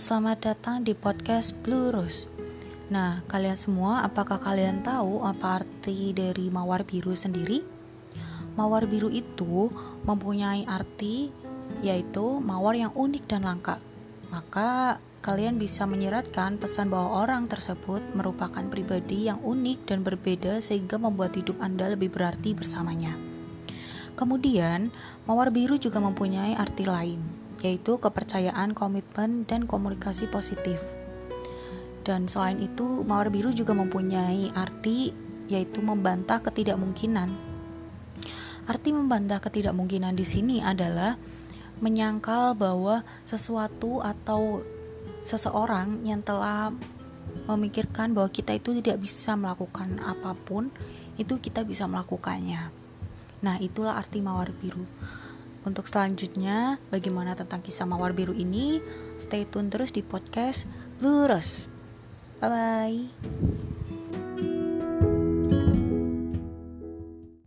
selamat datang di podcast Blue Rose. Nah, kalian semua, apakah kalian tahu apa arti dari mawar biru sendiri? Mawar biru itu mempunyai arti yaitu mawar yang unik dan langka. Maka kalian bisa menyiratkan pesan bahwa orang tersebut merupakan pribadi yang unik dan berbeda sehingga membuat hidup Anda lebih berarti bersamanya. Kemudian, mawar biru juga mempunyai arti lain, yaitu kepercayaan, komitmen, dan komunikasi positif. Dan selain itu, mawar biru juga mempunyai arti yaitu membantah ketidakmungkinan. Arti membantah ketidakmungkinan di sini adalah menyangkal bahwa sesuatu atau seseorang yang telah memikirkan bahwa kita itu tidak bisa melakukan apa pun, itu kita bisa melakukannya. Nah, itulah arti mawar biru. Untuk selanjutnya, bagaimana tentang kisah Mawar Biru ini? Stay tune terus di podcast Lurus. Bye bye.